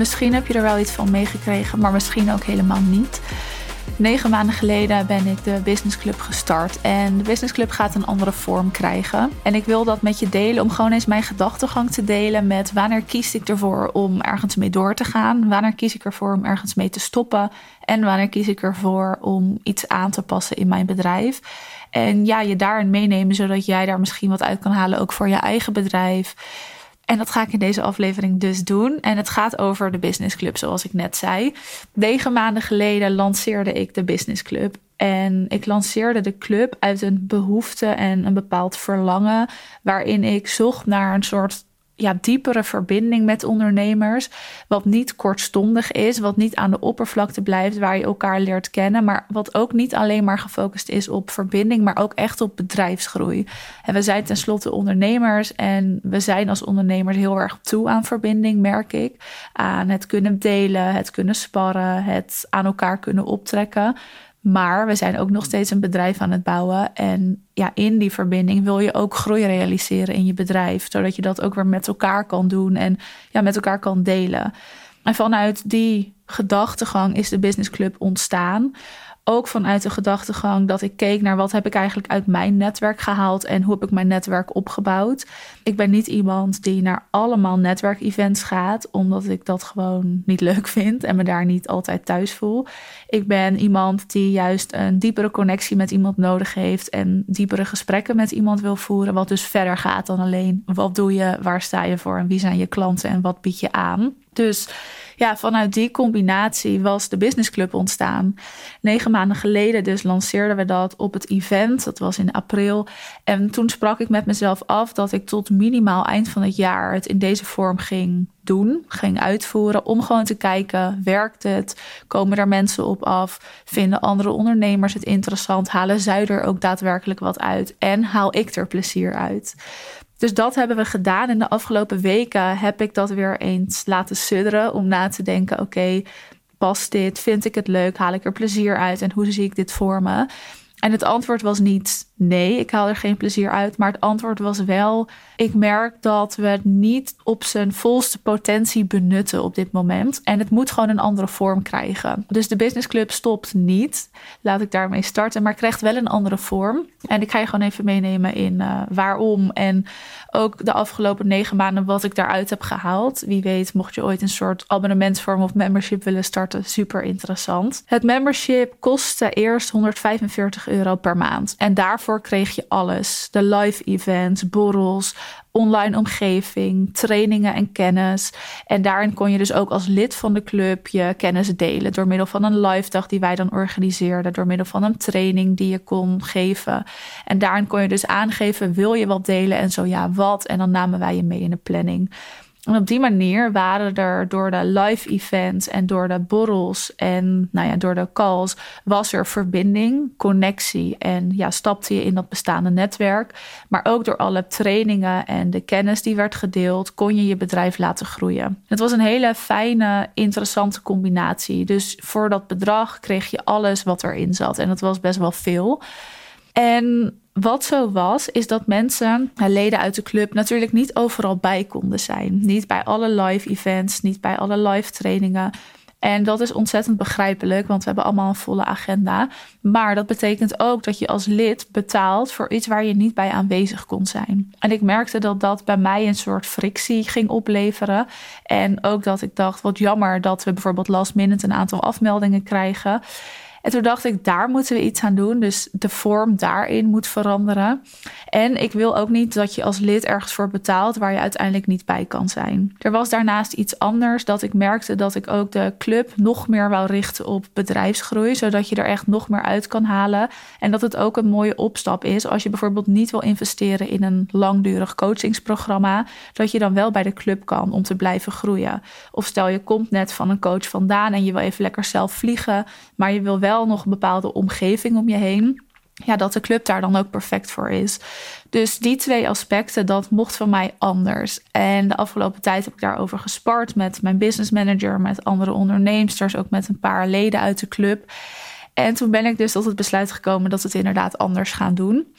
Misschien heb je er wel iets van meegekregen, maar misschien ook helemaal niet. Negen maanden geleden ben ik de Business Club gestart. En de Business Club gaat een andere vorm krijgen. En ik wil dat met je delen om gewoon eens mijn gedachtegang te delen met wanneer kies ik ervoor om ergens mee door te gaan? Wanneer kies ik ervoor om ergens mee te stoppen? En wanneer kies ik ervoor om iets aan te passen in mijn bedrijf? En ja, je daarin meenemen zodat jij daar misschien wat uit kan halen, ook voor je eigen bedrijf. En dat ga ik in deze aflevering dus doen. En het gaat over de Business Club, zoals ik net zei. Negen maanden geleden lanceerde ik de Business Club. En ik lanceerde de club uit een behoefte en een bepaald verlangen. Waarin ik zocht naar een soort ja, diepere verbinding met ondernemers. Wat niet kortstondig is, wat niet aan de oppervlakte blijft, waar je elkaar leert kennen. Maar wat ook niet alleen maar gefocust is op verbinding, maar ook echt op bedrijfsgroei. En we zijn tenslotte ondernemers en we zijn als ondernemers heel erg toe aan verbinding, merk ik. Aan het kunnen delen, het kunnen sparren, het aan elkaar kunnen optrekken. Maar we zijn ook nog steeds een bedrijf aan het bouwen. En ja, in die verbinding wil je ook groei realiseren in je bedrijf. Zodat je dat ook weer met elkaar kan doen en ja, met elkaar kan delen. En vanuit die gedachtegang is de Business Club ontstaan. Ook vanuit de gedachtegang dat ik keek naar wat heb ik eigenlijk uit mijn netwerk gehaald en hoe heb ik mijn netwerk opgebouwd. Ik ben niet iemand die naar allemaal netwerkevents gaat, omdat ik dat gewoon niet leuk vind en me daar niet altijd thuis voel. Ik ben iemand die juist een diepere connectie met iemand nodig heeft en diepere gesprekken met iemand wil voeren, wat dus verder gaat dan alleen wat doe je, waar sta je voor en wie zijn je klanten en wat bied je aan. Dus ja, vanuit die combinatie was de Business Club ontstaan. Negen maanden geleden dus lanceerden we dat op het event. Dat was in april. En toen sprak ik met mezelf af dat ik tot minimaal eind van het jaar het in deze vorm ging doen, ging uitvoeren. Om gewoon te kijken, werkt het? Komen er mensen op af? Vinden andere ondernemers het interessant? Halen zij er ook daadwerkelijk wat uit? En haal ik er plezier uit? Dus dat hebben we gedaan. In de afgelopen weken heb ik dat weer eens laten sudderen om na te denken: oké, past dit? Vind ik het leuk? Haal ik er plezier uit? En hoe zie ik dit voor me? En het antwoord was niet nee, ik haal er geen plezier uit. Maar het antwoord was wel: ik merk dat we het niet op zijn volste potentie benutten op dit moment. En het moet gewoon een andere vorm krijgen. Dus de Business Club stopt niet. Laat ik daarmee starten, maar krijgt wel een andere vorm. En ik ga je gewoon even meenemen in uh, waarom. En ook de afgelopen negen maanden wat ik daaruit heb gehaald. Wie weet, mocht je ooit een soort abonnementsvorm of membership willen starten, super interessant. Het membership kostte eerst 145 euro per maand. En daarvoor kreeg je alles. De live events, borrels, online omgeving, trainingen en kennis. En daarin kon je dus ook als lid van de club je kennis delen door middel van een live dag die wij dan organiseerden, door middel van een training die je kon geven. En daarin kon je dus aangeven: wil je wat delen en zo ja, wat? En dan namen wij je mee in de planning. En op die manier waren er door de live events en door de borrels en nou ja, door de calls was er verbinding, connectie en ja, stapte je in dat bestaande netwerk. Maar ook door alle trainingen en de kennis die werd gedeeld, kon je je bedrijf laten groeien. Het was een hele fijne, interessante combinatie. Dus voor dat bedrag kreeg je alles wat erin zat en dat was best wel veel. En wat zo was, is dat mensen, leden uit de club, natuurlijk niet overal bij konden zijn. Niet bij alle live events, niet bij alle live trainingen. En dat is ontzettend begrijpelijk, want we hebben allemaal een volle agenda. Maar dat betekent ook dat je als lid betaalt voor iets waar je niet bij aanwezig kon zijn. En ik merkte dat dat bij mij een soort frictie ging opleveren. En ook dat ik dacht, wat jammer dat we bijvoorbeeld last minute een aantal afmeldingen krijgen. En toen dacht ik, daar moeten we iets aan doen. Dus de vorm daarin moet veranderen. En ik wil ook niet dat je als lid ergens voor betaalt waar je uiteindelijk niet bij kan zijn. Er was daarnaast iets anders dat ik merkte dat ik ook de club nog meer wou richten op bedrijfsgroei, zodat je er echt nog meer uit kan halen. En dat het ook een mooie opstap is als je bijvoorbeeld niet wil investeren in een langdurig coachingsprogramma, dat je dan wel bij de club kan om te blijven groeien. Of stel je komt net van een coach vandaan en je wil even lekker zelf vliegen, maar je wil wel wel nog een bepaalde omgeving om je heen. Ja, dat de club daar dan ook perfect voor is. Dus die twee aspecten, dat mocht van mij anders. En de afgelopen tijd heb ik daarover gespart met mijn business manager, met andere onderneemsters, ook met een paar leden uit de club. En toen ben ik dus tot het besluit gekomen dat we het inderdaad anders gaan doen.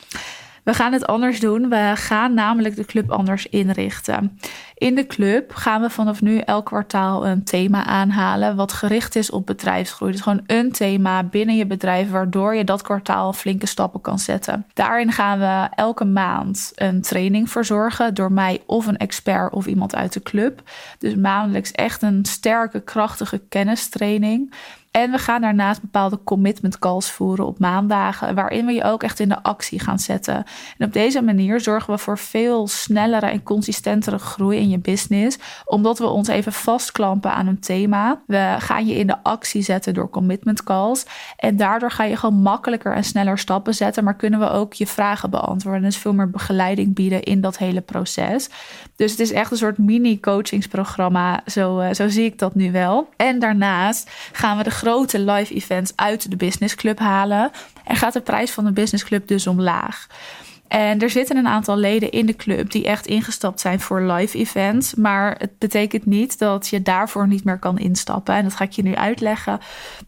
We gaan het anders doen. We gaan namelijk de club anders inrichten. In de club gaan we vanaf nu elk kwartaal een thema aanhalen wat gericht is op bedrijfsgroei. Dus gewoon een thema binnen je bedrijf waardoor je dat kwartaal flinke stappen kan zetten. Daarin gaan we elke maand een training verzorgen door mij of een expert of iemand uit de club. Dus maandelijks echt een sterke, krachtige kennistraining. En we gaan daarnaast bepaalde commitment calls voeren op maandagen, waarin we je ook echt in de actie gaan zetten. En op deze manier zorgen we voor veel snellere en consistentere groei in je business, omdat we ons even vastklampen aan een thema. We gaan je in de actie zetten door commitment calls. En daardoor ga je gewoon makkelijker en sneller stappen zetten, maar kunnen we ook je vragen beantwoorden. Dus veel meer begeleiding bieden in dat hele proces. Dus het is echt een soort mini-coachingsprogramma, zo, uh, zo zie ik dat nu wel. En daarnaast gaan we de grote live events uit de business club halen. En gaat de prijs van de business club dus omlaag. En er zitten een aantal leden in de club die echt ingestapt zijn voor live events. Maar het betekent niet dat je daarvoor niet meer kan instappen. En dat ga ik je nu uitleggen.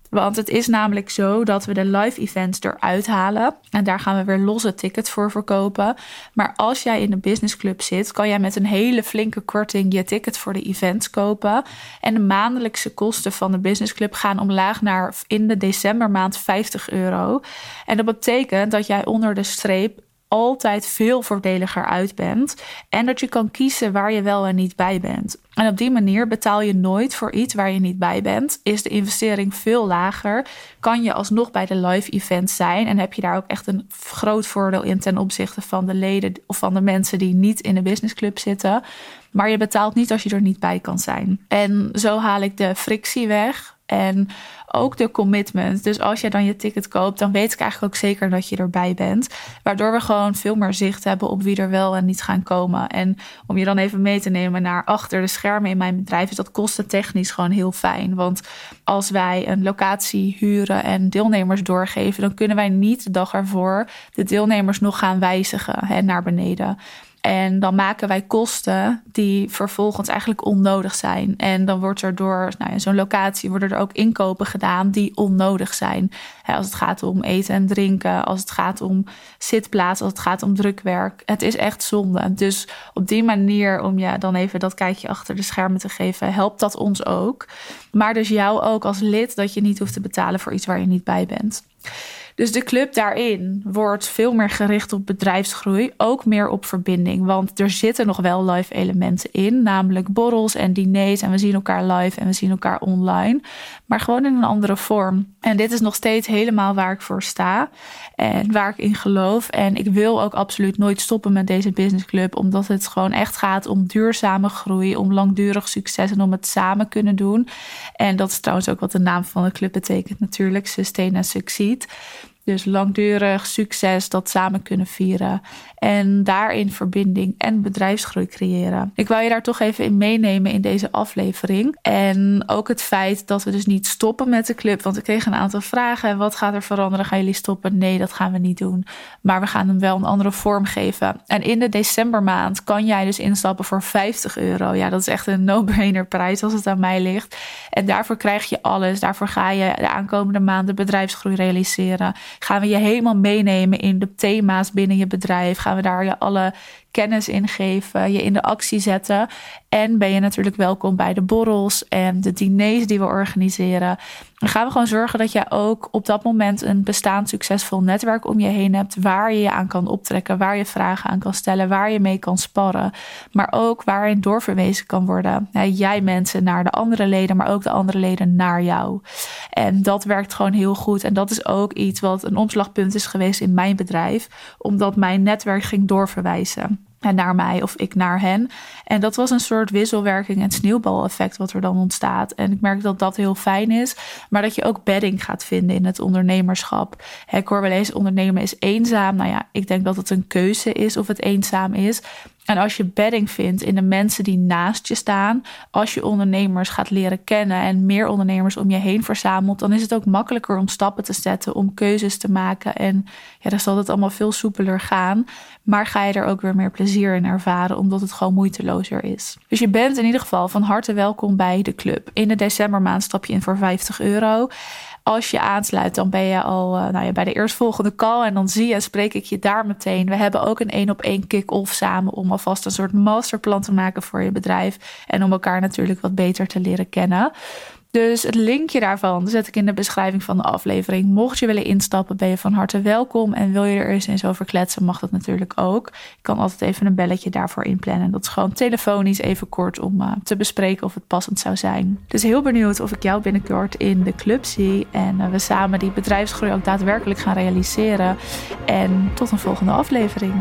Want het is namelijk zo dat we de live events eruit halen. En daar gaan we weer losse tickets voor verkopen. Maar als jij in de business club zit, kan jij met een hele flinke korting je ticket voor de events kopen. En de maandelijkse kosten van de business club gaan omlaag naar in de decembermaand 50 euro. En dat betekent dat jij onder de streep altijd veel voordeliger uit bent. En dat je kan kiezen waar je wel en niet bij bent. En op die manier betaal je nooit voor iets waar je niet bij bent. Is de investering veel lager. Kan je alsnog bij de live event zijn. En heb je daar ook echt een groot voordeel in ten opzichte van de leden of van de mensen die niet in de business club zitten. Maar je betaalt niet als je er niet bij kan zijn. En zo haal ik de frictie weg. En ook de commitment. Dus als je dan je ticket koopt, dan weet ik eigenlijk ook zeker dat je erbij bent. Waardoor we gewoon veel meer zicht hebben op wie er wel en niet gaan komen. En om je dan even mee te nemen naar achter de schermen in mijn bedrijf, is dat kostentechnisch gewoon heel fijn. Want als wij een locatie huren en deelnemers doorgeven, dan kunnen wij niet de dag ervoor de deelnemers nog gaan wijzigen hè, naar beneden. En dan maken wij kosten die vervolgens eigenlijk onnodig zijn. En dan wordt er door nou ja, zo'n locatie worden er ook inkopen gedaan die onnodig zijn. als het gaat om eten en drinken, als het gaat om zitplaatsen, als het gaat om drukwerk. Het is echt zonde. Dus op die manier, om je dan even dat kijkje achter de schermen te geven, helpt dat ons ook. Maar dus jou ook als lid dat je niet hoeft te betalen voor iets waar je niet bij bent. Dus de club daarin wordt veel meer gericht op bedrijfsgroei, ook meer op verbinding. Want er zitten nog wel live elementen in, namelijk borrels en diners. En we zien elkaar live en we zien elkaar online, maar gewoon in een andere vorm. En dit is nog steeds helemaal waar ik voor sta en waar ik in geloof. En ik wil ook absoluut nooit stoppen met deze businessclub, omdat het gewoon echt gaat om duurzame groei, om langdurig succes en om het samen kunnen doen. En dat is trouwens ook wat de naam van de club betekent natuurlijk, Sustain and Succeed. Dus langdurig succes, dat samen kunnen vieren. En daarin verbinding en bedrijfsgroei creëren. Ik wil je daar toch even in meenemen in deze aflevering. En ook het feit dat we dus niet stoppen met de club. Want ik kreeg een aantal vragen. Wat gaat er veranderen? Gaan jullie stoppen? Nee, dat gaan we niet doen. Maar we gaan hem wel een andere vorm geven. En in de decembermaand kan jij dus instappen voor 50 euro. Ja, dat is echt een no-brainer prijs als het aan mij ligt. En daarvoor krijg je alles. Daarvoor ga je de aankomende maanden bedrijfsgroei realiseren. Gaan we je helemaal meenemen in de thema's binnen je bedrijf. Gaan we daar je alle kennis in geven, je in de actie zetten. En ben je natuurlijk welkom bij de borrels en de diners die we organiseren. Dan gaan we gewoon zorgen dat jij ook op dat moment een bestaand succesvol netwerk om je heen hebt. Waar je je aan kan optrekken, waar je vragen aan kan stellen, waar je mee kan sparren. Maar ook waarin doorverwezen kan worden. jij mensen naar de andere leden, maar ook de andere leden naar jou. En dat werkt gewoon heel goed. En dat is ook iets wat een omslagpunt is geweest in mijn bedrijf, omdat mijn netwerk ging doorverwijzen naar mij of ik naar hen. En dat was een soort wisselwerking en sneeuwbaleffect wat er dan ontstaat. En ik merk dat dat heel fijn is, maar dat je ook bedding gaat vinden in het ondernemerschap. Eens ondernemen is eenzaam. Nou ja, ik denk dat het een keuze is of het eenzaam is. En als je bedding vindt in de mensen die naast je staan, als je ondernemers gaat leren kennen en meer ondernemers om je heen verzamelt, dan is het ook makkelijker om stappen te zetten, om keuzes te maken. En ja, dan zal het allemaal veel soepeler gaan. Maar ga je er ook weer meer plezier in ervaren, omdat het gewoon moeitelozer is. Dus je bent in ieder geval van harte welkom bij de club. In de decembermaand stap je in voor 50 euro. Als je aansluit, dan ben je al uh, nou ja, bij de eerstvolgende call. En dan zie je, spreek ik je daar meteen. We hebben ook een één op één kick-off samen om alvast een soort masterplan te maken voor je bedrijf. En om elkaar natuurlijk wat beter te leren kennen. Dus het linkje daarvan zet ik in de beschrijving van de aflevering. Mocht je willen instappen, ben je van harte welkom. En wil je er eens eens over kletsen, mag dat natuurlijk ook. Ik kan altijd even een belletje daarvoor inplannen. Dat is gewoon telefonisch even kort om uh, te bespreken of het passend zou zijn. Dus heel benieuwd of ik jou binnenkort in de club zie. En uh, we samen die bedrijfsgroei ook daadwerkelijk gaan realiseren. En tot een volgende aflevering.